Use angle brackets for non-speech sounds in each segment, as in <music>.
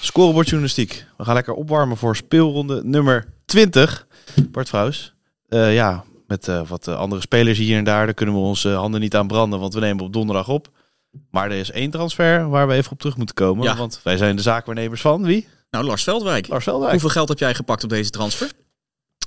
Scorebordjournalistiek. We gaan lekker opwarmen voor speelronde nummer 20. Bart Vrouws. Uh, ja, met uh, wat andere spelers hier en daar. Daar kunnen we onze handen niet aan branden, want we nemen op donderdag op. Maar er is één transfer waar we even op terug moeten komen. Ja. Want wij zijn de zaakwaarnemers van wie? Nou, Lars Veldwijk. Lars Veldwijk. Hoeveel geld heb jij gepakt op deze transfer?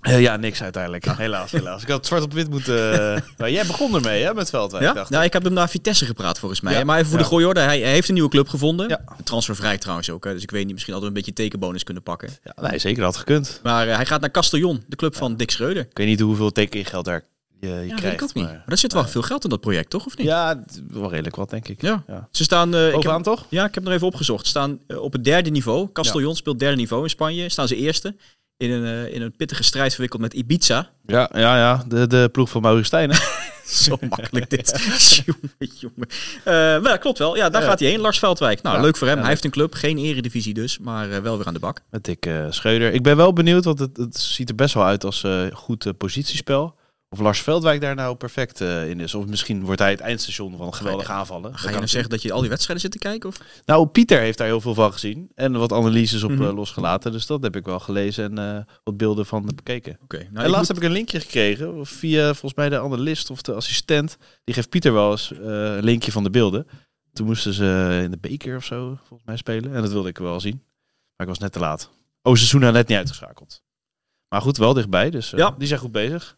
Uh, ja, niks uiteindelijk. Helaas, helaas. Ik had het zwart op wit moeten... <laughs> Uh, jij begon ermee, hè, met Veldwijk, ja? dacht ja, ik heb hem naar Vitesse gepraat, volgens mij. Ja. Maar even voor ja. de gooi orde, hij, hij, heeft een nieuwe club gevonden. Ja. Transfervrij trouwens ook, hè. dus ik weet niet, misschien hadden we een beetje tekenbonus kunnen pakken. Ja, nee, zeker had gekund. Maar uh, hij gaat naar Castellon, de club van Dick Schreuder. Ik weet niet hoeveel tekengeld daar je, je ja, krijgt. Ik ook niet. Maar, maar er zit wel veel geld in dat project, toch? Of niet? Ja, wel redelijk wat, denk ik. Ja. Ze staan... Uh, Bovenaan ik heb, toch? Ja, ik heb nog even opgezocht. Ze staan op het derde niveau. Castellon speelt derde niveau in Spanje. Staan ze eerste in een, uh, in een pittige strijd verwikkeld met Ibiza. Ja, ja, ja. De, de ploeg van Maurice Stijn. <laughs> Zo makkelijk dit. <laughs> jongen, jongen. Uh, maar klopt wel. Ja, daar ja. gaat hij heen. Lars Veldwijk. Nou, ja, leuk voor hem. Hij heeft een club. Geen eredivisie dus, maar uh, wel weer aan de bak. Met Dick uh, Schreuder. Ik ben wel benieuwd, want het, het ziet er best wel uit als goed positiespel. Of Lars Veldwijk daar nou perfect uh, in is. Of misschien wordt hij het eindstation van geweldige aanvallen. Ga je nou zeggen dat je al die wedstrijden zit te kijken? Of? Nou, Pieter heeft daar heel veel van gezien. En wat analyses op mm -hmm. uh, losgelaten. Dus dat heb ik wel gelezen en uh, wat beelden van bekeken. Okay, nou, en laatst moet... heb ik een linkje gekregen. Via volgens mij de analist of de assistent. Die geeft Pieter wel eens een linkje van de beelden. Toen moesten ze in de beker of zo volgens mij spelen. En dat wilde ik wel zien. Maar ik was net te laat. Oh, seizoen net niet uitgeschakeld. Maar goed, wel dichtbij. Dus ja. die zijn goed bezig.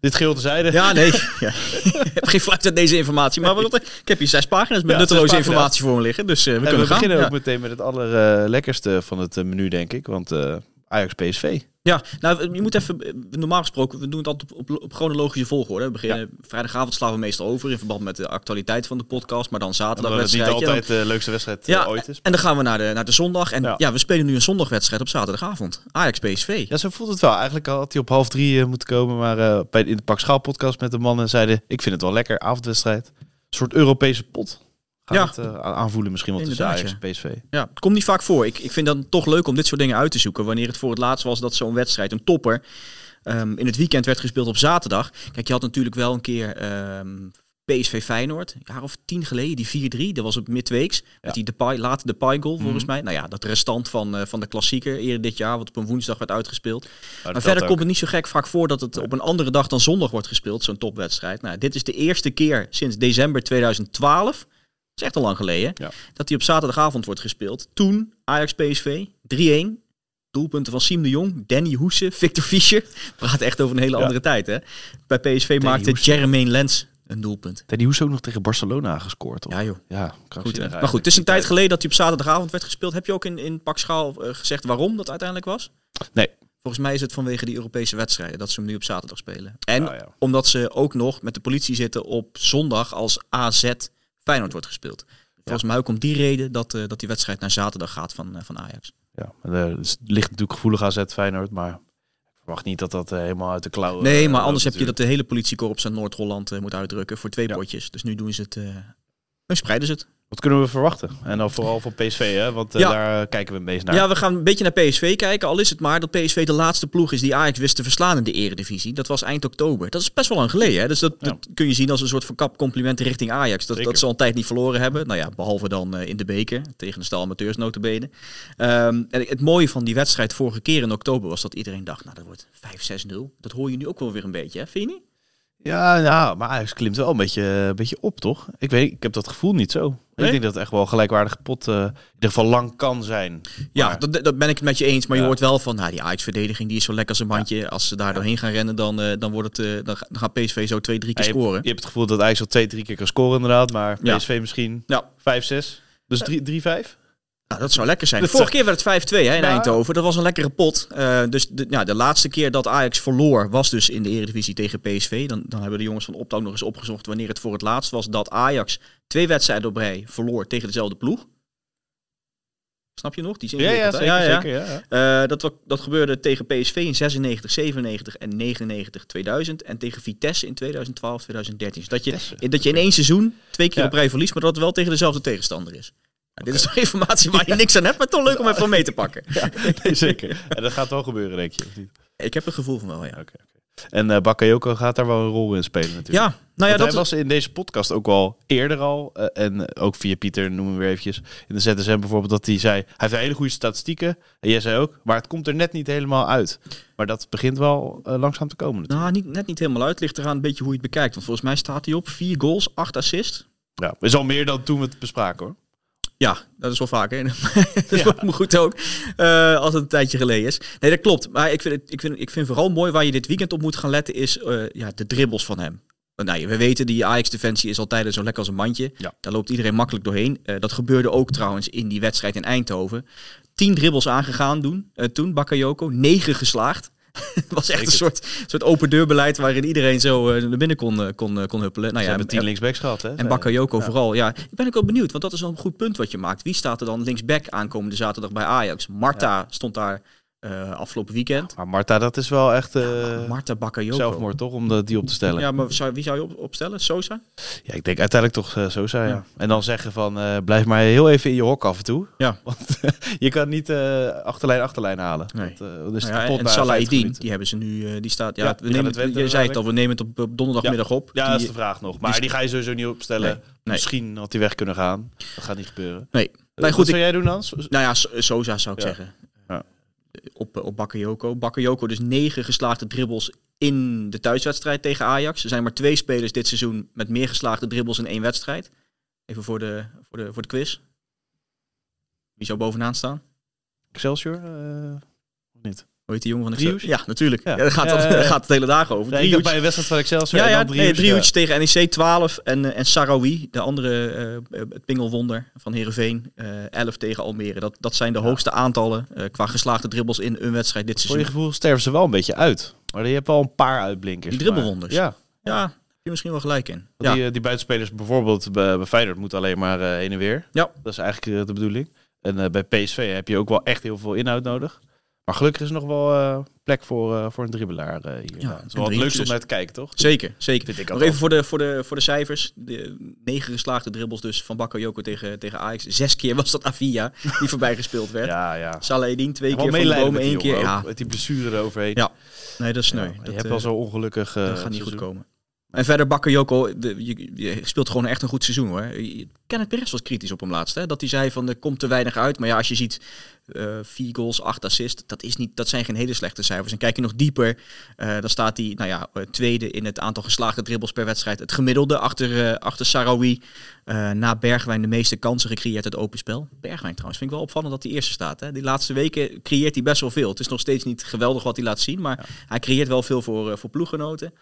Dit geheel terzijde. Ja, nee. <laughs> Ja. ik heb geen fluit uit deze informatie. Maar wat, ik heb hier zes pagina's met ja, nutteloze informatie voor me liggen. Dus uh, we en kunnen we gaan. beginnen ja. ook meteen met het allerlekkerste van het menu, denk ik. Want uh, Ajax PSV. Ja, nou, je moet even, normaal gesproken, we doen het altijd op, op, op chronologische volgorde. We beginnen, ja. vrijdagavond slaan we meestal over in verband met de actualiteit van de podcast, maar dan zaterdag het niet altijd de leukste wedstrijd ja, ooit is. En dan gaan we naar de, naar de zondag. En ja. ja. we spelen nu een zondagwedstrijd op zaterdagavond. Ajax PSV. Ja, zo voelt het wel. Eigenlijk had hij op half drie uh, moeten komen, maar uh, bij in de Pak Schaal podcast met de mannen zeiden, ik vind het wel lekker, avondwedstrijd. Een soort Europese pot. Gaat ja. het uh, aanvoelen misschien wel tussen Ajax en PSV. Ja, het komt niet vaak voor. Ik, ik vind dat toch leuk om dit soort dingen uit te zoeken. Wanneer het voor het laatst was dat zo'n wedstrijd, een topper, um, in het weekend werd gespeeld op zaterdag. Kijk, je had natuurlijk wel een keer um, PSV Feyenoord, een jaar of tien geleden, die 4-3. Dat was op midweeks. Ja. Met die Depay, later de Depay goal volgens mm. mij. Nou ja, dat restant van, uh, van de klassieker eerder dit jaar, wat op een woensdag werd uitgespeeld. Maar verder ook. komt het niet zo gek vaak voor dat het op een andere dag dan zondag wordt gespeeld, zo'n topwedstrijd. Nou, dit is de eerste keer sinds december 2012 dat is echt al lang geleden, ja. dat hij op zaterdagavond wordt gespeeld. Toen Ajax PSV 3-1. Doelpunten van Siem de Jong, Danny Hoese, Victor Fischer. <laughs> Praat echt over een hele ja. andere tijd. Hè? Bij PSV Danny maakte. Jermaine Lens een doelpunt. Danny Hoese ook nog tegen Barcelona gescoord. Of? Ja joh. Ja, goed, maar goed, het is een tijd geleden dat hij op zaterdagavond werd gespeeld. Heb je ook in, in Pak Schaal uh, gezegd waarom dat uiteindelijk was? Nee. Volgens mij is het vanwege die Europese wedstrijden dat ze hem nu op zaterdag spelen. En ja. omdat ze ook nog met de politie zitten op zondag als AZ Feyenoord wordt gespeeld. Volgens mij ook om die reden dat, uh, dat die wedstrijd naar zaterdag gaat van, uh, van Ajax. Ja, er ligt natuurlijk gevoelig AZ Feyenoord, maar ik verwacht niet dat dat uh, helemaal uit de klauwen... Nee, maar anders heb je dat de hele politiekorps aan Noord-Holland moet uitdrukken voor twee ja. potjes. Dus nu doen ze het... nu spreiden ze het. Wat kunnen we verwachten? En dan vooral van PSV, hè? want uh, ja. daar kijken we een beetje naar. Ja, we gaan een beetje naar PSV kijken. Al is het maar dat PSV de laatste ploeg is die Ajax wist te verslaan in de eredivisie. Dat was eind oktober. Dat is best wel lang geleden. Hè? Dus dat, ja. dat kun je zien als een soort verkap compliment richting Ajax. Dat, dat ze al een tijd niet verloren hebben. Nou ja, behalve dan uh, in de beker. Tegen de stal amateurs notabene. Um, en het mooie van die wedstrijd vorige keer in oktober was dat iedereen dacht... nou, dat wordt 5-6-0. Dat hoor je nu ook wel weer een beetje, hè? vind je niet? Ja, nou, maar Ajax klimt wel een beetje, een beetje op, toch? Ik weet, ik heb dat gevoel niet zo. Nee? Ik denk dat het echt wel gelijkwaardige pot uh, in ieder geval lang kan zijn. Ja, maar... dat, dat ben ik het met je eens. Maar ja. je hoort wel van, nou, die Ajax-verdediging die is zo lekker als een bandje. Ja. Als ze daar doorheen gaan rennen, dan, uh, dan, wordt het, uh, dan, gaat PSV zo twee, drie keer je, scoren. Je hebt het gevoel dat Ajax al twee, drie keer kan scoren inderdaad. Maar PSV misschien ja. vijf, zes. Dus drie, drie vijf? Nou, dat zou lekker zijn. De vorige keer werd het 5-2 hè, in nou, Eindhoven. Dat was een lekkere pot. Uh, dus de, ja, de laatste keer dat Ajax verloor was dus in de Eredivisie tegen PSV. Dan, dan hebben de jongens van Optouw nog eens opgezocht wanneer het voor het laatst was dat Ajax twee wedstrijden op rij verloor tegen dezelfde ploeg. Snap je nog? Die zin Ja, ja, zeker, ja. zeker ja, ja. Eh, dat, dat gebeurde tegen PSV in 96, 97 en 99, 2000. En tegen Vitesse in 2012, 2013. Dus dat je, dat je in één seizoen twee keer Ja. op rij verliest, maar dat het wel tegen dezelfde tegenstander is. Dit is toch informatie waar je <laughs> niks aan hebt, maar toch leuk om even mee te pakken. <laughs> Nee, zeker. <laughs> En dat gaat wel gebeuren, denk je, of niet? Ik heb het gevoel van wel, ja. Oké. En eh Bakayoko gaat daar wel een rol in spelen natuurlijk. Ja, nou ja, dat hij was in deze podcast ook al eerder al, eh, en ook via Pieter, noemen we weer eventjes, in de ZSM bijvoorbeeld, dat hij zei, hij heeft hele goede statistieken, en jij zei ook, maar het komt er net niet helemaal uit. Maar dat begint wel eh, langzaam te komen natuurlijk. Nou, niet, net niet helemaal uit. Ligt eraan een beetje hoe je het bekijkt. Want volgens mij staat hij op vier goals, acht assists. Ja, is al meer dan toen we het bespraken hoor. Ja, dat is wel vaak. <laughs> Hè? dat is goed ook. eh, als het een tijdje geleden is. Nee, dat klopt. Maar ik vind, het, ik, vind, ik vind vooral mooi waar je dit weekend op moet gaan letten, is eh, ja, de dribbles van hem. Nou, we weten, die Ajax-defensie is altijd zo lekker als een mandje. Ja. Daar loopt iedereen makkelijk doorheen. Eh, dat gebeurde ook trouwens in die wedstrijd in Eindhoven. Tien dribbles aangegaan doen, toen, Bakayoko. Negen geslaagd. Het <laughs> was echt een soort, soort open deurbeleid waarin iedereen zo eh, naar binnen kon, eh, kon, eh, kon huppelen. Nou Ze ja, hebben tien en- linksbacks gehad hè. en Bakayoko Ja. vooral. Ja, ik ben ook wel benieuwd, want dat is wel een goed punt wat je maakt. Wie staat er dan linksback aankomende zaterdag bij Ajax? Marta stond daar eh, afgelopen weekend. Maar Marta, dat is wel echt eh Marta Bakayoko. zelfmoord toch, om de, die op te stellen. Ja. Ja, maar zou, wie zou je op, opstellen? Sosa? ik denk uiteindelijk toch eh, zijn. Ja. Ja. En dan zeggen van, blijf maar heel even in je hok af en toe. Ja. <laughs> Want je kan niet achterlijn achterlijn halen. Nee. Dat, dat is Nou ja, en Salah 50 Eddin, minuten. die hebben ze nu, die staat, ja, Ja, we nemen, Twente je zei het al, we nemen het op, op donderdagmiddag op. Ja, Die- dat is de vraag nog. Maar die, ga je sowieso niet opstellen. Nee, nee. Misschien had hij weg kunnen gaan. Dat gaat niet gebeuren. Nee. Nee, goed, Wat ik- zou jij doen dan? Nou ja, So- Sosa zou ik Ja. zeggen. Op, op Bakayoko. Bakayoko dus negen geslaagde dribbles in de thuiswedstrijd tegen Ajax. Er zijn maar twee spelers dit seizoen met meer geslaagde dribbles in één wedstrijd. Even voor de, voor de, voor de quiz. Wie zou bovenaan staan? Excelsior? eh, of niet? Hoe heet die jongen van? Excelsior? Ja, natuurlijk. Ja. Daar gaat, Ja, ja, gaat het de hele dagen over. Ik Driehoes. bij een wedstrijd van Excelsior Ja, ja, Driehoes tegen NEC 12 en, eh, en Sarawi, de andere eh, het pingelwonder van Heerenveen, eh 11 tegen Almere. Dat, dat zijn de hoogste aantallen eh, qua geslaagde dribbles in een wedstrijd dit Voor seizoen. je gevoel sterven ze wel een beetje uit. Maar je hebt wel een paar uitblinkers. Die dribbelwonders. Maar- Ja. Ja, heb je misschien wel gelijk in. Ja. Die, eh, die buitenspelers bijvoorbeeld bij, bij Feyenoord moeten alleen maar eh, heen en weer. Ja. Dat is eigenlijk eh, de bedoeling. En eh, bij PSV heb je ook wel echt heel veel inhoud nodig. Maar gelukkig is er nog wel eh, plek voor, eh, voor een dribbelaar eh, hier. Ja, het is wel het Driehoes leukste om naar te kijken, toch? Zeker, zeker. Vind ik Nog even voor de, voor, de, voor de cijfers. De negen geslaagde dribbles dus van Bakayoko tegen, tegen Ajax. Zes keer was dat Avia die voorbij gespeeld werd. <laughs> Ja, ja. Twee keer van de medelijden bomen, met één keer. Ja, die blessure eroverheen. Ja, nee, dat is sneu. Ja, dat, je hebt wel zo ongelukkig eh, dat gaat niet goed komen. En verder Bakayoko, de, je, je speelt gewoon echt een goed seizoen hoor. Kenneth Perez was kritisch op hem laatst. Hè? Dat hij zei van er komt te weinig uit. Maar ja, als je ziet eh vier goals, acht assists, dat, is niet, dat zijn geen hele slechte cijfers. En kijk je nog dieper, eh, dan staat hij nou ja, eh, tweede in het aantal geslaagde dribbles per wedstrijd. Het gemiddelde achter, eh achter Sarawi. Na Bergwijn de meeste kansen gecreëerd uit open spel. Bergwijn trouwens, vind ik wel opvallend dat hij eerste staat. Hè? Die laatste weken creëert hij best wel veel. Het is nog steeds niet geweldig wat hij laat zien, maar hij creëert wel veel voor, voor ploeggenoten.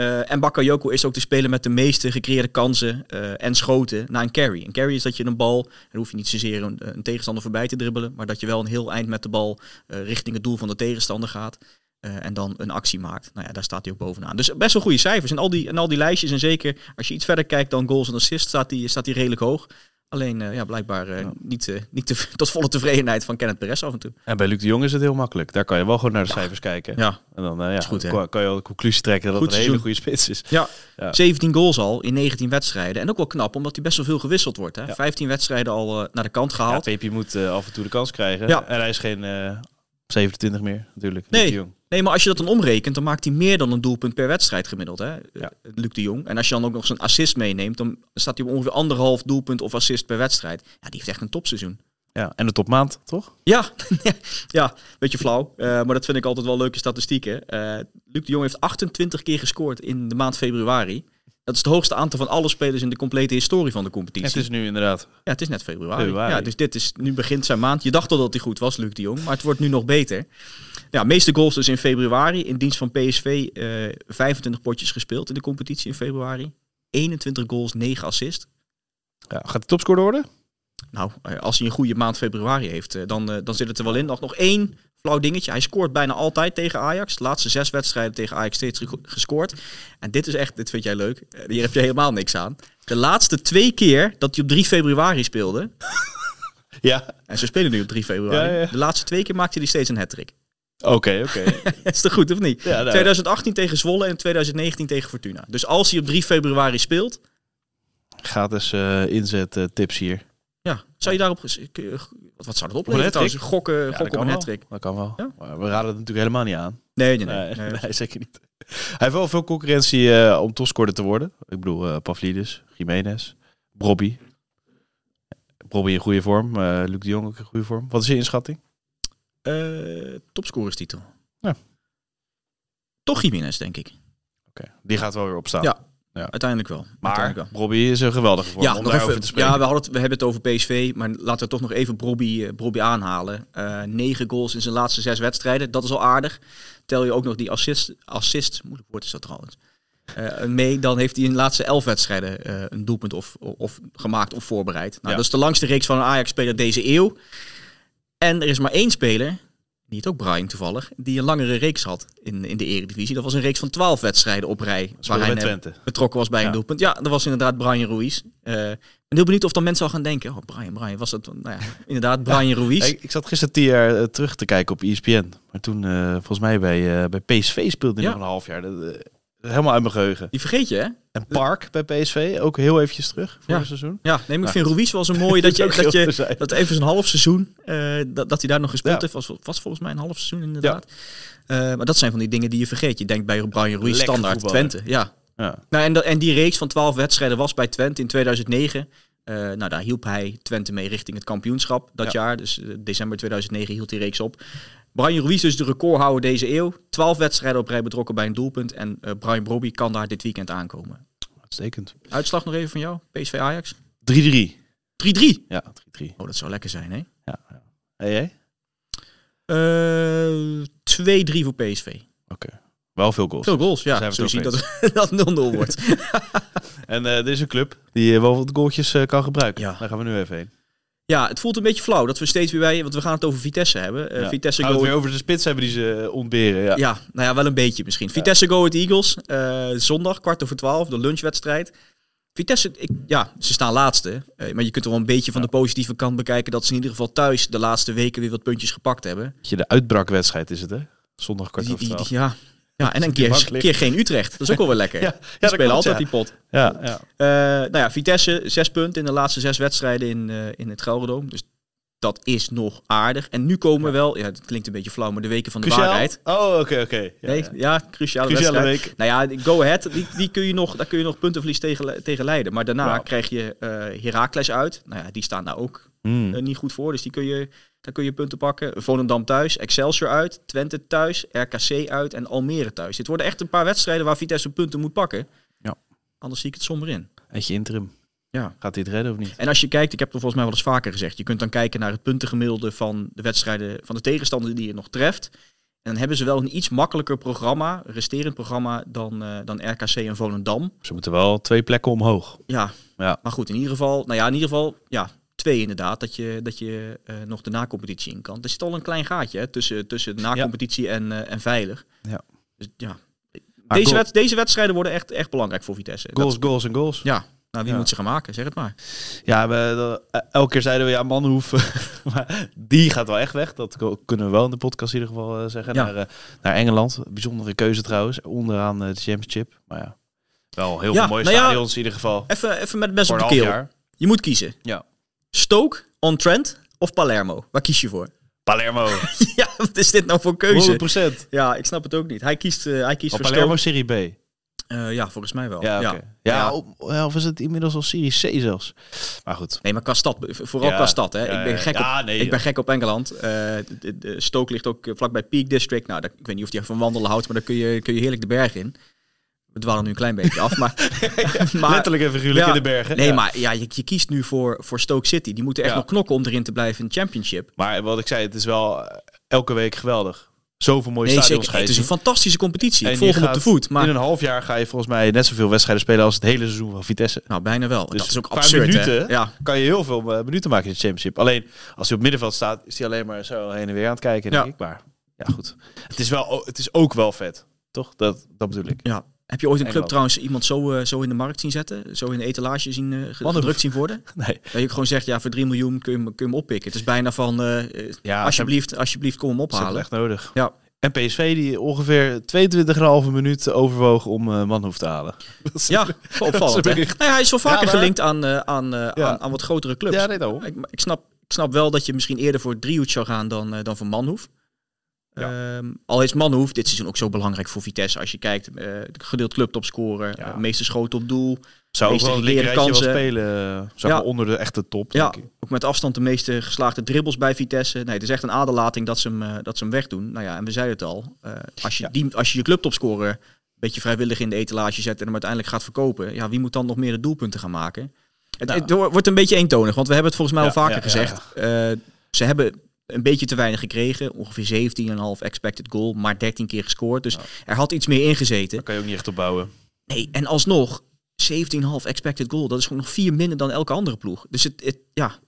Eh, en Bakayoko is ook de speler met de meeste gecreëerde kansen eh, en schoten na een carry. Een carry is dat je een bal, dan hoef je niet zozeer een, een tegenstander voorbij te dribbelen, maar dat je wel een heel eind met de bal eh, richting het doel van de tegenstander gaat. eh, en dan een actie maakt. Nou ja, daar staat hij ook bovenaan. Dus best wel goede cijfers. En al die, en al die lijstjes, en zeker als je iets verder kijkt dan goals en assists, staat hij staat redelijk hoog. Alleen eh, ja, blijkbaar eh, niet, eh, niet te, <laughs> tot volle tevredenheid van Kenneth Perez af en toe. En bij Luc de Jong is het heel makkelijk. Daar kan je wel gewoon naar de cijfers kijken. Ja, En dan eh, ja, Is goed, hè? kan, kan je al de conclusie trekken dat Goed het een hele goede spits is. Ja. Ja. 17 goals al in 19 wedstrijden. En ook wel knap, omdat hij best wel veel gewisseld wordt. Hè? Ja. 15 wedstrijden al eh, naar de kant Ja, gehaald. Pepi moet eh, af en toe de kans krijgen. Ja. En hij is geen eh 27 meer, natuurlijk. Luc Nee. de Jong. Nee, maar als je dat dan omrekent, dan maakt hij meer dan een doelpunt per wedstrijd gemiddeld. Hè? Ja. Luc de Jong. En als je dan ook nog zijn assist meeneemt, dan staat hij op ongeveer anderhalf doelpunt of assist per wedstrijd. Ja, die heeft echt een topseizoen. Ja, en de topmaand, toch? Ja, <laughs> ja, beetje flauw. eh, maar dat vind ik altijd wel leuke statistieken. Eh Luc de Jong heeft 28 keer gescoord in de maand februari. Dat is het hoogste aantal van alle spelers in de complete historie van de competitie. Het is nu inderdaad. Ja, het is net februari. Februari. Ja, dus dit is, nu begint zijn maand. Je dacht al dat hij goed was, Luc de Jong, maar het wordt nu nog beter. Ja, meeste goals dus in februari. In dienst van PSV eh 25 potjes gespeeld in de competitie in februari. 21 goals, 9 assists. Ja, gaat de topscorer worden? Nou, eh, als hij een goede maand februari heeft, eh, dan, eh, dan zit het er wel in. Nog, nog één flauw dingetje. Hij scoort bijna altijd tegen Ajax. De laatste zes wedstrijden tegen Ajax steeds ge- gescoord. En dit is echt, dit vind jij leuk. Eh, Hier heb je helemaal niks aan. De laatste twee keer dat hij op 3 februari speelde, <laughs> Ja, En ze spelen nu op 3 februari. Ja, ja. De laatste twee keer maakte hij steeds een hat-trick. oké, oké. <laughs> is toch goed, of niet? Ja, nou, 2018 tegen Zwolle en 2019 tegen Fortuna. Dus als hij op 3 februari speelt, Gratis eh inzet eh, tips hier. ja, zou je daarop... Wat, wat zou dat opleveren trouwens? Gokken, Ja, gokken dat op kan een wel. hat Dat kan wel. Ja? Maar we raden het natuurlijk helemaal niet aan. Nee, nee, nee. Nee, <laughs> nee. nee, zeker niet. Hij heeft wel veel concurrentie eh, om topscorer te worden. Ik bedoel, eh Pavlidis, Jiménez, Brobby. Brobby in goede vorm. eh Luc de Jong ook in goede vorm. Wat is je inschatting? Eh, topscorerstitel. Ja. Toch Jiménez, denk ik. Oké, die gaat wel weer opstaan. Ja. Ja. Uiteindelijk wel. Maar Uiteindelijk wel. Brobby is een geweldige vorm Ja, om nog daarover even, te spreken. ja we, hadden het, we hebben het over PSV, maar laten we toch nog even Brobby, eh, Brobby aanhalen. Eh negen goals in zijn laatste zes wedstrijden, dat is al aardig. Tel je ook nog die assist, assist moeilijk woord is dat trouwens, eh, mee, dan heeft hij in de laatste elf wedstrijden eh, een doelpunt of, of gemaakt of voorbereid. Nou, Ja. Dat is de langste reeks van een Ajax-speler deze eeuw. En er is maar één speler, niet ook Brian toevallig, die een langere reeks had in, in de Eredivisie. Dat was een reeks van twaalf wedstrijden op rij. Waar hij Twente. betrokken was bij Ja. een doelpunt. Ja, dat was inderdaad Brian Ruiz. Eh, ben heel benieuwd of dan mensen al gaan denken, oh Brian, Brian, was het, nou ja, <laughs> inderdaad Brian Ruiz. Ik, ik zat gisteren tien jaar eh, terug te kijken op ESPN. Maar toen, eh, volgens mij bij, bij PSV speelde hij Ja. nog een half jaar. Dat, helemaal uit mijn geheugen. Die vergeet je, hè? En Park bij PSV, ook heel eventjes terug voor Ja. het seizoen. Ja, nee, maar ik vind Ruiz wel zo mooi dat je, <laughs> dat je dat even zo'n half seizoen, eh, dat, dat hij daar nog gespeeld Ja. heeft, was, was volgens mij een half seizoen inderdaad. Eh, maar dat zijn van die dingen die je vergeet. Je denkt bij Brian Ruiz Lekker standaard voetballer. Twente, ja. Ja. Nou, en, dat- en die reeks van 12 wedstrijden was bij Twente in 2009. Eh, nou, daar hielp hij Twente mee richting het kampioenschap dat Ja. jaar. Dus december 2009 hield die reeks op. Brian Ruiz dus de recordhouder deze eeuw. 12 wedstrijden op rij betrokken bij een doelpunt. En eh, Brian Brobby kan daar dit weekend aankomen. Uitstekend. 3-3. Uitslag nog even van jou, PSV Ajax. 3-3. Ja, 3-3. Oh, dat zou lekker zijn, hè? Ja, ja. Hey, hey? Eh 2-3 voor PSV. Oké. Wel veel goals. Veel goals, ja. we Zo <laughs> het zie over dat dat 0-0 wordt. <laughs> En eh, dit is een club die eh, wel wat goaltjes kan gebruiken. Ja. Daar gaan we nu even heen. Ja, het voelt een beetje flauw dat we steeds weer bij... Want we gaan het over Vitesse hebben. Ja. Vitesse Gaan we het weer over de spits hebben die ze eh, ontberen. Ja. Ja. nou ja, wel een beetje misschien. Vitesse Go Ahead Eagles, eh, zondag, kwart over twaalf, de lunchwedstrijd. Vitesse, ik, ja, ze staan laatste. maar je kunt er wel een beetje van de positieve kant bekijken... dat ze in ieder geval thuis de laatste weken weer wat puntjes gepakt hebben. Beetje De uitbrakwedstrijd is het, hè? Zondag kwart over twaalf. ja. Ja, en een keer, geen Utrecht. Dat is ook wel weer <laughs> lekker. Ja, dat spelen altijd ja. die pot. Ja, ja. Eh, nou ja, Vitesse, zes punten in de laatste zes wedstrijden in, eh, in het Gelredome. Dus dat is nog aardig. En nu komen wel, ja, het klinkt een beetje flauw, maar de weken van de Cruciaal? waarheid. Oh, oké, oké. Ja, Nee, ja. ja, cruciale, week. Nou ja, Go Ahead, die, die kun je nog, daar kun je nog puntenverlies tegen, tegen leiden. Maar daarna Wauw. krijg je Heracles uit. Nou ja, die staan daar ook Eh, niet goed voor. Dus die kun je, daar kun je punten pakken. Volendam thuis, Excelsior uit, Twente thuis, RKC uit en Almere thuis. Dit worden echt een paar wedstrijden waar Vitesse punten moet pakken. Ja. Anders zie ik het somber in. Eentje interim. Ja. Gaat het redden of niet? En als je kijkt, ik heb er volgens mij wel eens vaker gezegd, je kunt dan kijken naar het puntengemiddelde van de wedstrijden van de tegenstander die je nog treft. En dan hebben ze wel een iets makkelijker programma, resterend programma, dan, eh, dan RKC en Volendam. Ze moeten wel twee plekken omhoog. Ja. Ja. maar goed, in ieder geval, nou ja, in ieder geval, ja, twee inderdaad, dat je, dat je eh, nog de na-competitie in kan. Er zit al een klein gaatje hè, tussen, tussen de na-competitie en, eh, en veilig. Ja. Dus ja, Maar deze, wed- deze wedstrijden worden echt, echt belangrijk voor Vitesse. Dat- Goals, goals en goals. ja, nou wie Ja. moet ze gaan maken? Zeg het maar. Ja, we, eh, elke keer zeiden we, ja, Manhoef, <laughs> maar die gaat wel echt weg. Dat kunnen we wel in de podcast in ieder geval zeggen. Ja. Naar, naar Engeland. Bijzondere keuze trouwens. Onderaan eh, de championship. Maar ja, wel heel Ja, veel mooie nou stadions in ieder geval. Even, even met Voor op de keel. jaar. Je moet kiezen. Ja. Stoke, On-Trent of Palermo? Waar kies je voor? <laughs> Palermo, 100%. <laughs> ja, wat is dit nou voor keuze? Ja, ik snap het ook niet. Hij kiest, eh, hij kiest Van voor Palermo Stoke. Serie B. Eh, ja, volgens mij wel. Ja, ja. Ja, Ja. Of, is het inmiddels al Serie C zelfs? Maar goed. Nee, maar qua stad, vooral Ja, qua stad. Hè. ik ben gek op, nee, ik ben gek op Engeland. De Stoke ligt ook vlakbij Peak District. Nou, daar, ik weet niet of je van wandelen houdt, maar daar kun je, kun je heerlijk de berg in. We dwalen nu een klein beetje af, maar... <laughs> <laughs> maar Letterlijk en figuurlijk ja, in de bergen. Nee, Ja. maar ja, je, je kiest nu voor, voor Stoke City. Die moeten echt nog knokken om erin te blijven in de Championship. Maar wat ik zei, het is wel eh, elke week geweldig. Zoveel mooie Nee, stadions Het is een fantastische competitie. En ik volg hem op de voet. Maar In een half jaar ga je volgens mij net zoveel wedstrijden spelen als het hele seizoen van Vitesse. nou, bijna wel. Dus dat is ook absurd, minuten? Ja. kan je heel veel eh, minuten maken in de championship. Alleen als hij op middenveld staat, is hij alleen maar zo heen en weer aan het kijken, denk Ja. ik. Maar ja, goed. Het is, wel, het is ook wel vet, toch? Dat, dat bedoel ik. Ja. Heb je ooit een club trouwens iemand zo, eh, zo in de markt zien zetten? Zo in de etalage zien Manhoef. gedrukt zien worden? <laughs> Nee. Dat je gewoon zegt, ja, voor 3 miljoen kun je, hem- kun je hem oppikken. Het is bijna van, eh, Ja, alsjeblieft, alsjeblieft, kom hem Dat is ophalen. echt nodig. Ja. En PSV die ongeveer 22,5 minuut overwoog om Manhoef te halen. Ja, <laughs> opvallend. Dat is. <laughs> Nou hij is wel vaker Ja, maar- gelinkt aan, aan, Ja. aan, aan wat grotere clubs. Ja, nee, daarom. Ik, ik, snap, ik snap wel dat je misschien eerder voor Driehoed zou gaan dan, dan voor Manhoef. Ehm, al is Manhoef dit seizoen ook zo belangrijk voor Vitesse. Als je kijkt, eh gedeeld clubtopscorer, Ja. eh, meeste schoten op doel. Zou ook meeste wel een wel kansen. spelen. eh, Zeg Ja. maar onder de echte top, Ja, denk ik. ook met afstand de meeste geslaagde dribbles bij Vitesse. Nee, het is echt een aderlating dat ze hem, eh, dat ze hem wegdoen. Nou ja, en we zeiden het al. eh, als, je Ja. die, als je je clubtopscorer een beetje vrijwillig in de etalage zet en hem uiteindelijk gaat verkopen. Ja, wie moet dan nog meer de doelpunten gaan maken? Het, Nou. het wordt een beetje eentonig, want we hebben het volgens mij Ja, al vaker ja, gezegd. Eh, ze hebben een beetje te weinig gekregen. Ongeveer 17,5 expected goal, maar 13 keer gescoord. Dus er had iets meer ingezeten. Daar kan je ook niet echt op bouwen. Nee, en alsnog 17,5 expected goal. Dat is gewoon nog vier minder dan elke andere ploeg. Dus het, het, ja,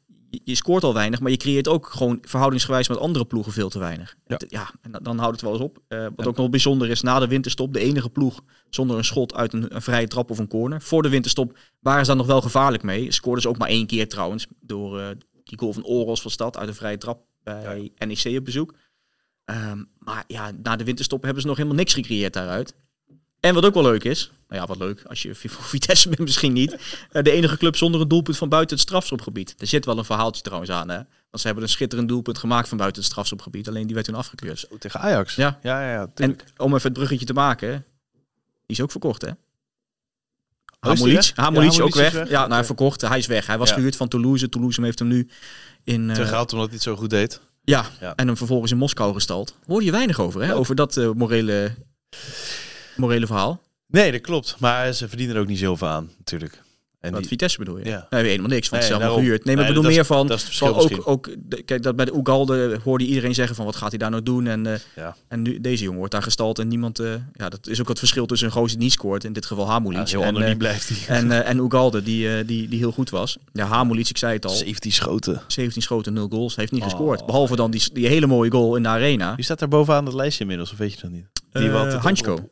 je, scoort al weinig, maar je creëert ook gewoon verhoudingsgewijs met andere ploegen veel te weinig. Ja. Het- ja en dan- dan houdt het wel eens op. Eh, wat ook nog bijzonder is, na de winterstop de enige ploeg zonder een schot uit een, een vrije trap of een corner. Voor de winterstop waren ze dan nog wel gevaarlijk mee. Scoorden ze ook maar één keer trouwens, door eh, die goal van Oros was dat, uit een vrije trap bij NEC op bezoek. Ehm, maar ja, na de winterstop hebben ze nog helemaal niks gecreëerd daaruit. En wat ook wel leuk is, nou ja, wat leuk, als je <laughs> voor Vitesse bent misschien niet, eh, de enige club zonder een doelpunt van buiten het strafschopgebied. Er zit wel een verhaaltje trouwens aan, hè. Want ze hebben een schitterend doelpunt gemaakt van buiten het strafschopgebied, alleen die werd toen afgekeurd. Tegen Ajax. Ja. ja, ja, ja En om even het bruggetje te maken, die is ook verkocht, hè? Hamulic? Hamulic ook weg. weg. Ja, nou, hij verkocht. Hij is weg. Hij was gehuurd van Toulouse. Toulouse heeft hem nu in... eh, Teruggehaald omdat hij het zo goed deed. ja, Ja. en hem vervolgens in Moskou gestald. Hoor je weinig over, hè? Over dat eh, morele, morele verhaal. Nee, dat klopt. Maar ze verdienen er ook niet zoveel aan, natuurlijk. En Wat die, Vitesse bedoel je? Ja. Nee, helemaal niks, want Nee, hebben daarom. gehuurd. Nee, maar ik bedoel meer is- van... dat is het verschil ook, ook, kijk, dat bij de Ugalde hoorde iedereen zeggen van wat gaat hij daar nou doen? En, eh, Ja. en nu, deze jongen wordt daar gestald en niemand... eh, ja, dat is ook het verschil tussen een gozer die niet scoort, in dit geval Hamulic. ja, heel en, eh, blijft hij. en, en Ugalde, die, die, die heel goed was. Ja, Hamulic, ik zei het al, 17 schoten. 17 schoten, 0 goals, heeft niet Oh. gescoord. Behalve dan die, die hele mooie goal in de arena. Wie staat daar bovenaan het lijstje inmiddels, of weet je dat niet? Die altijd Hansko.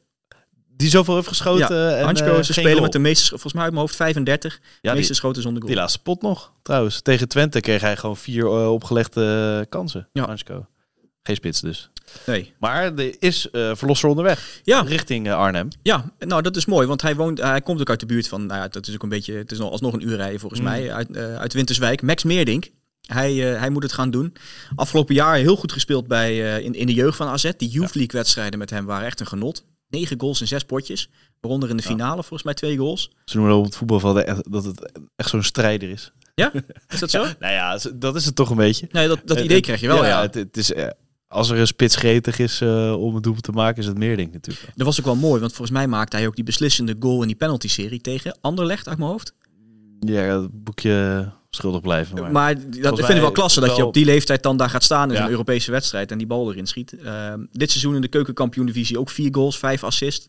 Die zoveel heeft geschoten Ja, en Hansko, eh, ze spelen goal. met de meeste, volgens mij uit mijn hoofd 35, Ja, meeste die, schoten zonder goal. die laatste pot nog, trouwens. Tegen Twente kreeg hij gewoon vier eh, opgelegde kansen. Ja. Hansko. Geen spits dus. Nee. Maar er is eh verlosser onderweg. Ja, Richting eh, Arnhem. Ja, nou dat is mooi, want hij, woont, hij komt ook uit de buurt van, nou ja, dat is ook een beetje, het is nog, alsnog een uur rijden volgens Mm. mij, uit, uit Winterswijk. Max Meerdink, hij, eh, hij moet het gaan doen. Afgelopen jaar heel goed gespeeld bij, eh, in, in de jeugd van AZ. Die Youth League wedstrijden met hem waren echt een genot. Negen goals in zes potjes, waaronder in de finale volgens mij twee goals. Ze noemen op het voetbalveld echt- dat het echt zo'n strijder is. Ja, <laughs> is dat zo? Nou ja, dat is het toch een beetje. Nee, dat, dat Eh, idee krijg je wel, ja. Het, het is, eh, als er een spits gretig is eh, om een doelpunt te maken, is het meer ding natuurlijk. Dat was ook wel mooi, want volgens mij maakte hij ook die beslissende goal in die penalty-serie tegen Anderlecht uit mijn hoofd. Ja, het boekje schuldig blijven. Maar, Maar, dat vind ik mij wel klasse, dat je op die leeftijd dan daar gaat staan in Ja. een Europese wedstrijd en die bal erin schiet. Ehm, dit seizoen in de keukenkampioen-divisie ook vier goals, vijf assists.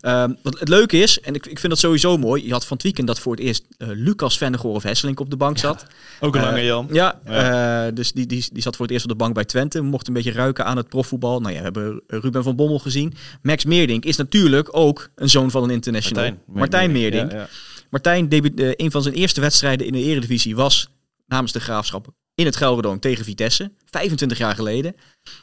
Ehm, wat het leuke is, en ik, ik vind dat sowieso mooi, je had van het weekend dat voor het eerst eh, Lucas Vennegoor of Hesselink op de bank zat. ook een Eh, lange Jan. Ja, eh, dus die, die, die zat voor het eerst op de bank bij Twente. Mocht een beetje ruiken aan het profvoetbal. Nou ja, we hebben Ruben van Bommel gezien. Max Meerdink is natuurlijk ook een zoon van een international. Martijn, Meerdink. Ja, ja. Martijn, debuut, eh, een van zijn eerste wedstrijden in de Eredivisie was namens de Graafschap in het Gelredome tegen Vitesse. 25 jaar geleden.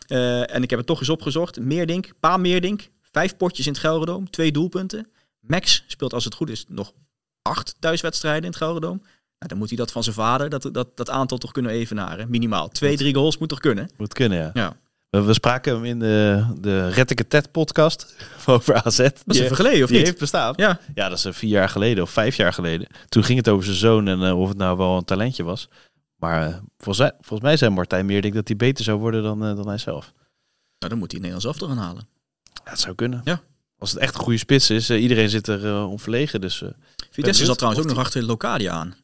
Eh, en ik heb het toch eens opgezocht. Meerdink, Pa Meerdink, vijf potjes in het Gelredome, twee doelpunten. Max speelt als het goed is nog acht thuiswedstrijden in het Gelredome. Nou, dan moet hij dat van zijn vader, dat, dat, dat aantal toch kunnen evenaren. Minimaal. Twee, drie goals moet toch kunnen? Moet kunnen, ja. Ja. We, spraken hem in de, de Retteke Ted podcast <laughs> over AZ. Dat is even geleden, of die niet? heeft bestaan. Ja, Ja, dat is eh, vier jaar geleden of vijf jaar geleden. Toen ging het over zijn zoon en eh, of het nou wel een talentje was. Maar eh, volgens, mij, volgens mij zei Martijn meer denk dat hij beter zou worden dan, dan hij zelf. nou, dan moet hij Nederlands elftal gaan halen. Ja, het zou kunnen. Ja. Als het echt een goede spits is, iedereen zit er eh, om verlegen. Dus Vitesse zat trouwens ook nog achter Locadia aan.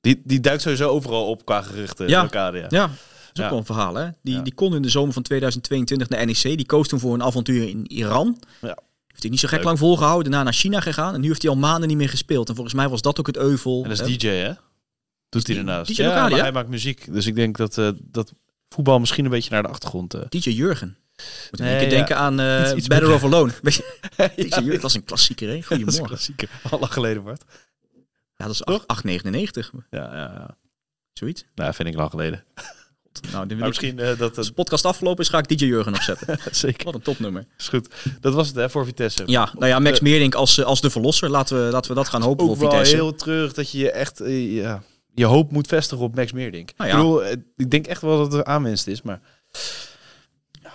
die, die duikt sowieso overal op qua geruchten. Ja. Locadia. Ja, dat is ook wel een verhaal, hè? Die, die kon in de zomer van 2022 naar NEC. Die koos toen voor een avontuur in Iran. Ja. Heeft hij niet zo gek Leuk. lang volgehouden. Daarna naar China gegaan. En nu heeft hij al maanden niet meer gespeeld. En volgens mij was dat ook het euvel. En dat hè? is DJ, hè? Doet hij ernaast. DJ ja, hij maakt muziek. Dus ik denk dat, eh, dat voetbal misschien een beetje naar de achtergrond... eh, DJ Jurgen. Moet Nee, ja. denken aan eh Iets- iets Better of Alone. <laughs> Je, Deze jurk, dat is een klassieker, hè? Goedemorgen. klassieker. Al lang geleden, Bart. Ja, dat is Toch? 8,99. Ja, ja, ja. Zoiets. Nou, vind ik lang geleden. Nou, dit misschien eh, dat... Als de podcast afgelopen is, ga ik DJ Jurgen opzetten. <laughs> zeker, Wat een topnummer. is goed. Dat was het hè, voor Vitesse. Ja, nou ja, Max Eh, Meerdink als, eh, als de verlosser. Laten we, laten we dat gaan hopen ook voor wel Vitesse. heel treurig dat je je echt ja, je hoop moet vestigen op Max Meerdink. Nou ja. Ik bedoel, ik denk echt wel dat het aanwinst is, maar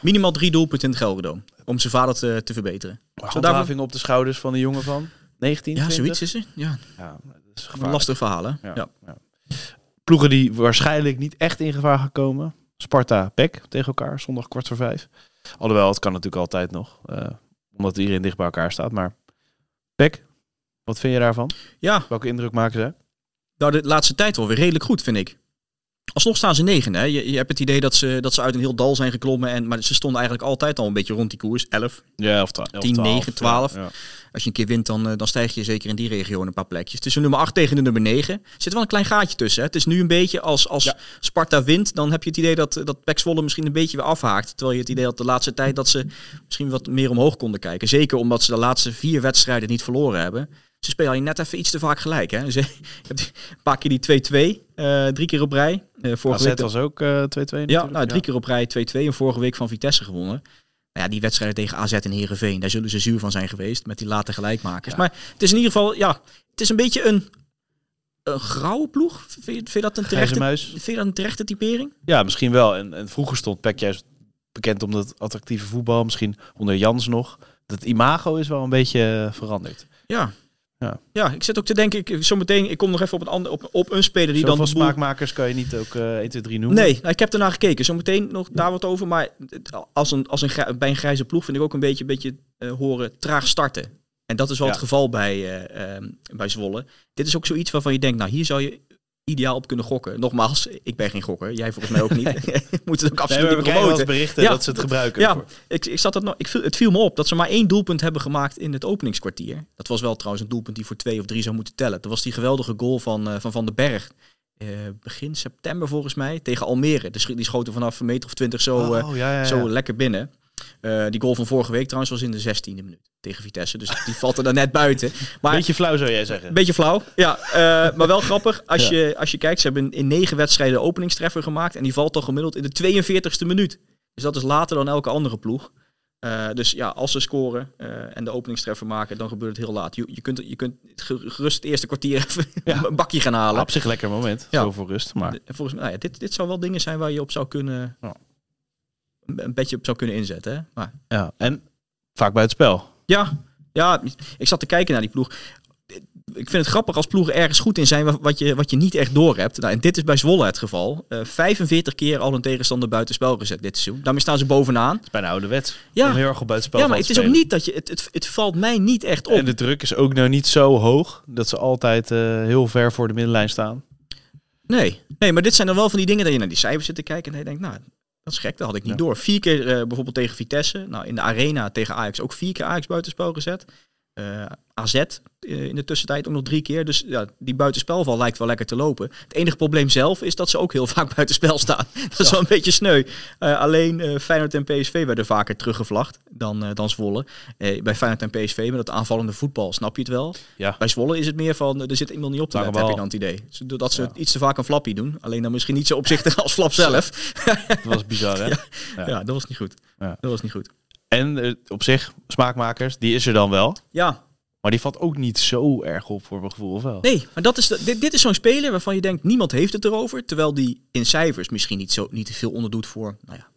Minimaal drie doelpunten in het Gelredome. Om zijn vader te, te verbeteren. handhaving op de schouders van een jongen van 19, Ja, 20? zoiets is er. Ja, Ja, dat is een lastig verhaal, hè? Ja, Ja. Ploegen die waarschijnlijk niet echt in gevaar gaan komen. Sparta, PEC tegen elkaar, zondag kwart voor vijf. Alhoewel, het kan natuurlijk altijd nog. eh, omdat iedereen dicht bij elkaar staat. Maar PEC, wat vind je daarvan? ja, Welke indruk maken zij? nou de laatste tijd wel weer redelijk goed, vind ik. Alsnog staan ze negen. Hè? Je, je hebt het idee dat ze, dat ze uit een heel dal zijn geklommen. En, maar ze stonden eigenlijk altijd al een beetje rond die koers. 11. Ja, of 10, 9, 12. Ja, ja. Als je een keer wint, dan, eh, dan stijg je zeker in die regio een paar plekjes. Tussen nummer 8 tegen de nummer 9 er zit wel een klein gaatje tussen. Hè? Het is nu een beetje als, als Ja. Sparta wint, dan heb je het idee dat, dat PEC Zwolle misschien een beetje weer afhaakt. Terwijl je het idee had de laatste tijd dat ze misschien wat meer omhoog konden kijken. Zeker omdat ze de laatste vier wedstrijden niet verloren hebben. Ze spelen alleen net even iets te vaak gelijk. Hè? <laughs> Je hebt een paar keer die 2-2, eh, drie keer op rij. Eh vorige AZ week was ook eh 2-2 ja, natuurlijk. nou, drie keer op rij 2-2 en vorige week van Vitesse gewonnen. Nou ja, die wedstrijden tegen AZ en Heerenveen, daar zullen ze zuur van zijn geweest met die late gelijkmakers. Ja. Maar het is in ieder geval, ja, het is een beetje een, een grauwe ploeg. Vind je, vind je dat een terechte, vind je dat een terechte typering? Ja, misschien wel. En, en vroeger stond PEC juist bekend om dat attractieve voetbal. Misschien onder Jans nog. Dat imago is wel een beetje eh, veranderd. Ja. Ja. Ja, ik zit ook te denken, ik, zometeen, ik kom nog even op een, ander, op, op een speler die Zoveel dan... boel- smaakmakers kan je niet ook eh 1, 2, 3 noemen. Nee, nou, ik heb ernaar gekeken. Zometeen nog daar wat over. Maar als een, als een, bij een grijze ploeg vind ik ook een beetje, een beetje eh, horen traag starten. En dat is wel Ja. het geval bij, ehm, bij Zwolle. Dit is ook zoiets waarvan je denkt, nou hier zou je ideaal op kunnen gokken. Nogmaals, ik ben geen gokker. Jij volgens mij ook niet. <laughs> <laughs> Moet het ook Nee, absoluut we eens promoten. berichten Ja. dat ze het gebruiken. Ja, ik, ik zat dat nog, ik, viel- het viel me op dat ze maar één doelpunt hebben gemaakt in het openingskwartier. Dat was wel trouwens een doelpunt die voor twee of drie zou moeten tellen. Dat was die geweldige goal van eh, Van, van den Berg. Eh, begin september volgens mij, tegen Almere. Die, sch- die schoten vanaf een meter of twintig zo, eh, Oh, ja, ja. zo lekker binnen. Eh, die goal van vorige week trouwens was in de 16e minuut tegen Vitesse. Dus die valt er dan net buiten. Maar Beetje flauw zou jij zeggen. een beetje flauw. Ja, eh, maar wel grappig. Als, Ja. je, als je kijkt, ze hebben in negen wedstrijden de openingstreffer gemaakt. En die valt dan gemiddeld in de 42e minuut. Dus dat is later dan elke andere ploeg. Eh, dus ja, als ze scoren en de openingstreffer maken, dan gebeurt het heel laat. Je, je, kunt, je kunt ge- gerust het eerste kwartier even Ja. <laughs> een bakje gaan halen. Op zich lekker moment. Ja. Zo voor rust. Maar En Volgens mij, nou ja, dit, dit zou wel dingen zijn waar je op zou kunnen, Ja. Een, beetje op zou kunnen inzetten. Hè? Maar ja. En vaak bij het spel. Ja, ja, ik zat te kijken naar die ploeg. Ik vind het grappig als ploegen ergens goed in zijn wa- wat je, wat je niet echt door hebt. Nou, en dit is bij Zwolle het geval. Eh 45 keer al een tegenstander buitenspel gezet dit seizoen. Daarmee staan ze bovenaan. Het is bijna ouderwets. Ja. Om heel erg op buitenspel ja, maar het is ook niet dat je. Het, het, het valt mij niet echt op. En de druk is ook nou niet zo hoog dat ze altijd eh, heel ver voor de middenlijn staan. Nee. nee, maar dit zijn dan wel van die dingen dat je naar die cijfers zit te kijken en je denkt, nou, dat is gek, dat had ik niet Ja. door. Vier keer eh, bijvoorbeeld tegen Vitesse. Nou, in de arena tegen Ajax ook vier keer Ajax buitenspel gezet. Eh, AZ eh, in de tussentijd ook nog drie keer. Dus ja, die buitenspelval lijkt wel lekker te lopen. Het enige probleem zelf is dat ze ook heel <laughs> vaak buitenspel staan. <laughs> Dat is wel een beetje sneu. Eh, alleen eh, Feyenoord en PSV werden vaker teruggevlacht dan, dan Zwolle. Bij Feyenoord en PSV met het aanvallende voetbal snap je het wel. Ja. Bij Zwolle is het meer van, er zit iemand niet op te letten, heb ik dan het idee. Ze- Dat ze Ja. iets te vaak een flappie doen. Alleen dan misschien niet zo opzichtig <laughs> als flap zelf. Dat was bizar, hè? Ja. Dat was niet goed. Ja. Dat was niet goed. En eh, op zich, smaakmakers, die is er dan wel. Ja, Maar die valt ook niet zo erg op voor mijn gevoel, of wel? nee, maar dat is de- dit, dit is zo'n speler waarvan je denkt, niemand heeft het erover. Terwijl die in cijfers misschien niet, zo, niet te veel onderdoet voor, nou ja,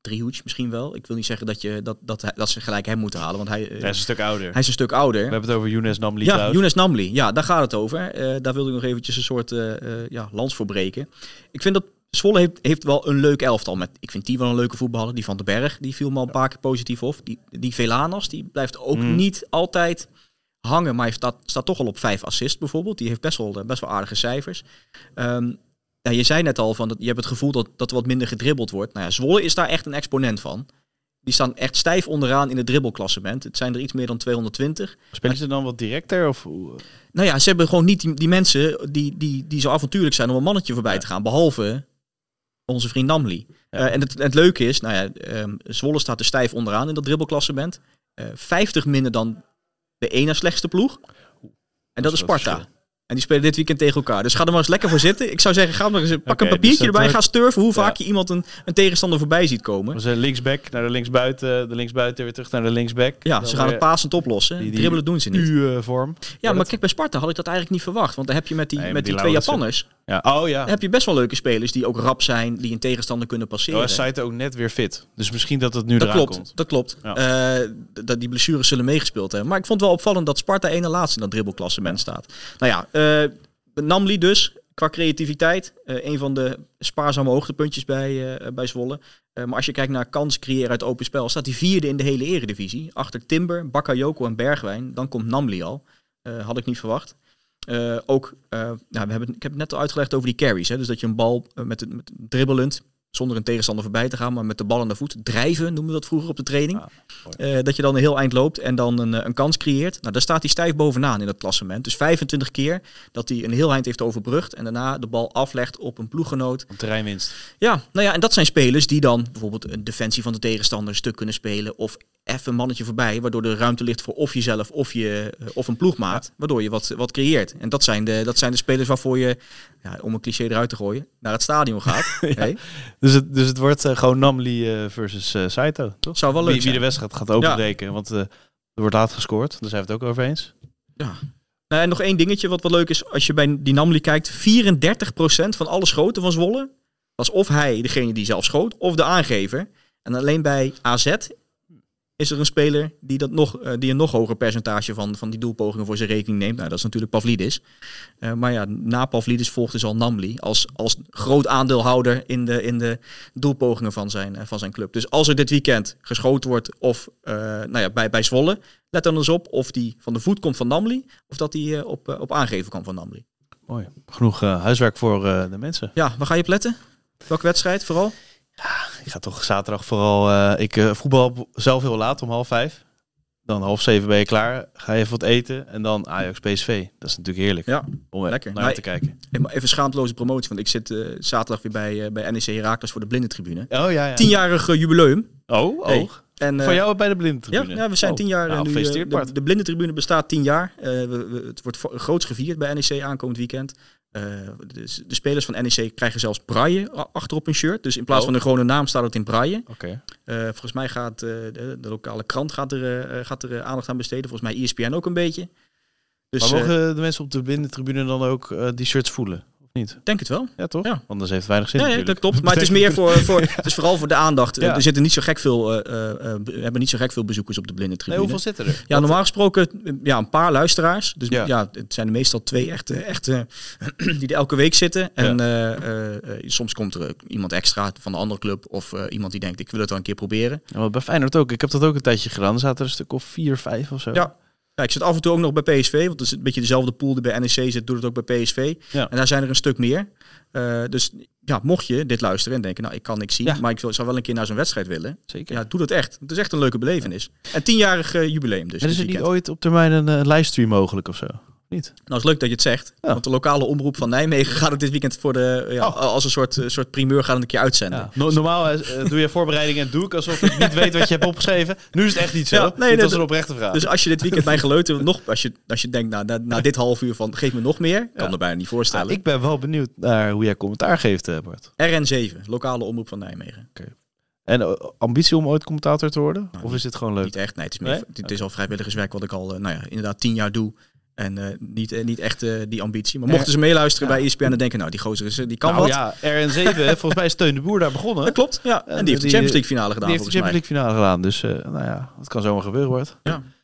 driehoeds misschien wel. Ik wil niet zeggen dat, je, dat, dat, dat ze gelijk hem moeten halen, want hij, eh, Hij is een stuk ouder. hij is een stuk ouder. We hebben het over Younes Namli Ja, trouwens. Younes Namli. Ja, daar gaat het over. Daar wilde ik nog eventjes een soort eh, ja, lans voor breken. Ik vind dat Zwolle heeft, heeft wel een leuk elftal. Met, ik vind die wel een leuke voetballer. Die van den Berg, die viel me al een paar keer positief op. Die, die Velanas, die blijft ook Mm. niet altijd hangen. Maar hij staat, staat toch al op vijf assists bijvoorbeeld. Die heeft best wel, best wel aardige cijfers. Ehm, je zei net al, van dat, je hebt het gevoel dat, dat er wat minder gedribbeld wordt. Nou ja, Zwolle is daar echt een exponent van. Die staan echt stijf onderaan in het dribbelklassement. Het zijn er iets meer dan 220. Spelen ze dan wat directer? Of? Nou ja, ze hebben gewoon niet die, die mensen die, die, die zo avontuurlijk zijn om een mannetje voorbij Ja. te gaan. Behalve onze vriend Namli. Eh, en het, het leuke is, nou ja, ehm, Zwolle staat er stijf onderaan in dat dribbelklassement. Eh 50 minder dan de ene slechtste ploeg. En dat is groot Sparta. En die spelen dit weekend tegen elkaar. Dus ga er maar eens lekker voor zitten. Ik zou zeggen, ga maar eens, pak Oké, een papiertje dus dat erbij. wordt- Ga sturven hoe vaak Ja. je iemand een, een tegenstander voorbij ziet komen. We zijn linksback naar de linksbuiten, de linksbuiten weer terug naar de linksback. Ja, Dan ze gaan weer het pasend oplossen. die- die Dribbelen doen ze niet. U-vorm. Ja, maar kijk, bij Sparta had ik dat eigenlijk niet verwacht. Want dan heb je met die, Nee, met die die twee. Japanners... Ja. Oh ja. Dan heb je best wel leuke spelers die ook rap zijn. Die een tegenstander kunnen passeren. Oh, Saito ook net weer fit. Dus misschien dat het nu Dat eraan klopt, komt. dat klopt. Ja. Eh, dat die blessures zullen meegespeeld hebben. Maar ik vond het wel opvallend dat Sparta ene laatste in dat dribbelklassement staat. Nou ja, eh, Namli dus, qua creativiteit, eh, een van de spaarzame hoogtepuntjes bij, eh, bij Zwolle. Eh, maar als je kijkt naar kans creëren uit open spel, staat hij vierde in de hele eredivisie. Achter Timber, Bakayoko en Bergwijn. Dan komt Namli al. Eh, had ik niet verwacht. Eh, ook, eh, nou, we hebben, ik heb het net al uitgelegd over die carries. Hè? Dus dat je een bal eh, met, met dribbelend, zonder een tegenstander voorbij te gaan, maar met de bal aan de voet, drijven noemen we dat vroeger op de training. Ah. Eh, dat je dan een heel eind loopt en dan een, eh, een kans creëert. Nou, daar staat hij stijf bovenaan in dat klassement. Dus 25 keer dat hij een heel eind heeft overbrugd en daarna de bal aflegt op een ploeggenoot. Een terreinwinst. Ja, nou ja, en dat zijn spelers die dan bijvoorbeeld een defensie van de tegenstander een stuk kunnen spelen. Of even een mannetje voorbij, waardoor er ruimte ligt voor of jezelf of, je, eh, of een ploegmaat. Waardoor je wat, wat creëert. En dat zijn, de, dat zijn de spelers waarvoor je, ja, om een cliché eruit te gooien, naar het stadion gaat. <laughs> Hey? Dus het, dus het wordt eh, gewoon Namli eh, versus eh, Saito, toch? Zou wel leuk wie, wie de wedstrijd gaat openbreken. Want eh, er wordt laat gescoord. Daar zijn we het ook over eens. Nou, en nog één dingetje wat wel leuk is. Als je bij die Namli kijkt, 34% van alle schoten van Zwolle was of hij degene die zelf schoot, of de aangever. En alleen bij AZ is er een speler die, dat nog, eh, die een nog hoger percentage van, van die doelpogingen voor zijn rekening neemt. Nou, dat is natuurlijk Pavlidis. Eh, maar ja, na Pavlidis volgt dus al Namli als, als groot aandeelhouder in de, in de doelpogingen van zijn, eh, van zijn club. Dus als er dit weekend geschoten wordt of nou ja, bij, bij Zwolle, let dan eens op of die van de voet komt van Namli of dat die eh, op, op aangeven kan van Namli. Mooi. Genoeg huiswerk voor de mensen. Ja, waar ga je op letten? Welke wedstrijd vooral? Ik ga toch zaterdag vooral... eh, ik eh, voetbal zelf heel laat, om half vijf. Dan half zeven ben je klaar. Ga je even wat eten. En dan Ajax PSV. Dat is natuurlijk heerlijk. Ja, om eh, lekker. naar te kijken. Even schaamteloze promotie, want ik zit zaterdag weer bij, bij NEC Herakles voor de blindentribune. Oh ja, ja. Tienjarig jubileum. Oh, oh. Hey, En, Van jou bij de Ja, blindtribune? ja, we zijn Oh. tien jaar Nou, nu. de, de blindentribune bestaat tien jaar. We, we- het wordt groots gevierd bij NEC aankomend weekend. Eh, de, de spelers van NEC krijgen zelfs braille achterop hun shirt. Dus in plaats Oh. van een gewone naam staat het in braille. Eh, volgens mij gaat eh, de, de lokale krant gaat er, gaat er aandacht aan besteden. Volgens mij ESPN ook een beetje. Dus maar mogen de mensen op de blindtribune dan ook die shirts voelen? Niet? denk het wel. Ja, toch? Ja. Anders heeft het weinig zin Ja, ja, dat klopt. Maar het is meer voor, voor het is vooral voor de aandacht. Ja. Er zitten niet zo gek veel, eh, eh, eh, hebben niet zo gek veel bezoekers op de Nee, blindentribune. hoeveel zitten er? Ja, normaal gesproken ja, een paar luisteraars. Dus Ja. het zijn er meestal twee echte, echte <clears throat> die er elke week zitten. En soms komt er iemand extra van de andere club of iemand die denkt ik wil het wel een keer proberen. Ja, maar bij Feyenoord ook. Ik heb dat ook een tijdje gedaan. Er zaten er een stuk of vier, vijf of zo. Ja. Ja, ik zit af en toe ook nog bij PSV, want het is een beetje dezelfde pool die bij NEC zit, doet het ook bij PSV. Ja. En daar zijn er een stuk meer. Eh, dus ja, mocht je dit luisteren en denken, nou ik kan niks zien, Ja. maar ik zou wel een keer naar zo'n wedstrijd willen. Zeker. Ja, doe dat echt. Het is echt een leuke belevenis. En tienjarig eh, jubileum dus. en is dit er niet ooit op termijn een eh, livestream mogelijk of zo? Niet? Nou, het is leuk dat je het zegt. Ja. Want de lokale omroep van Nijmegen gaat het dit weekend voor de, ja, Oh. als een soort, eh, soort primeur het een keer uitzenden. Ja. No- normaal eh, doe je voorbereidingen en doe ik alsof ik niet weet wat je hebt opgeschreven. Nu is het echt niet zo. Nee, dit nee, was een oprechte vraag. Dus als je dit weekend mijn geleuter <laughs> nog, als je, als je denkt, nou, na, na dit half uur van geef me nog meer, kan er bijna niet Ah, voorstellen. ik ben wel benieuwd naar hoe jij commentaar geeft, eh, Bart. RN7, lokale omroep van Nijmegen. En eh, ambitie om ooit commentator te worden? Nou, of is dit gewoon leuk? Niet echt, nee, het is, meer, Nee? het is al vrijwilligerswerk wat ik al, eh, nou ja, inderdaad tien jaar doe. En eh, niet, eh, niet echt eh, die ambitie. Maar mochten ze meeluisteren Ja. bij ESPN en denken, nou, die gozer is, die kan nou wat. ja, RN7, hè, volgens mij is Steun de Boer daar begonnen. Dat klopt, ja. En, En die heeft de die- Champions League finale gedaan, Die heeft de Champions. League finale gedaan. Dus eh, nou ja, het kan zomaar gebeuren, Bart. Ja.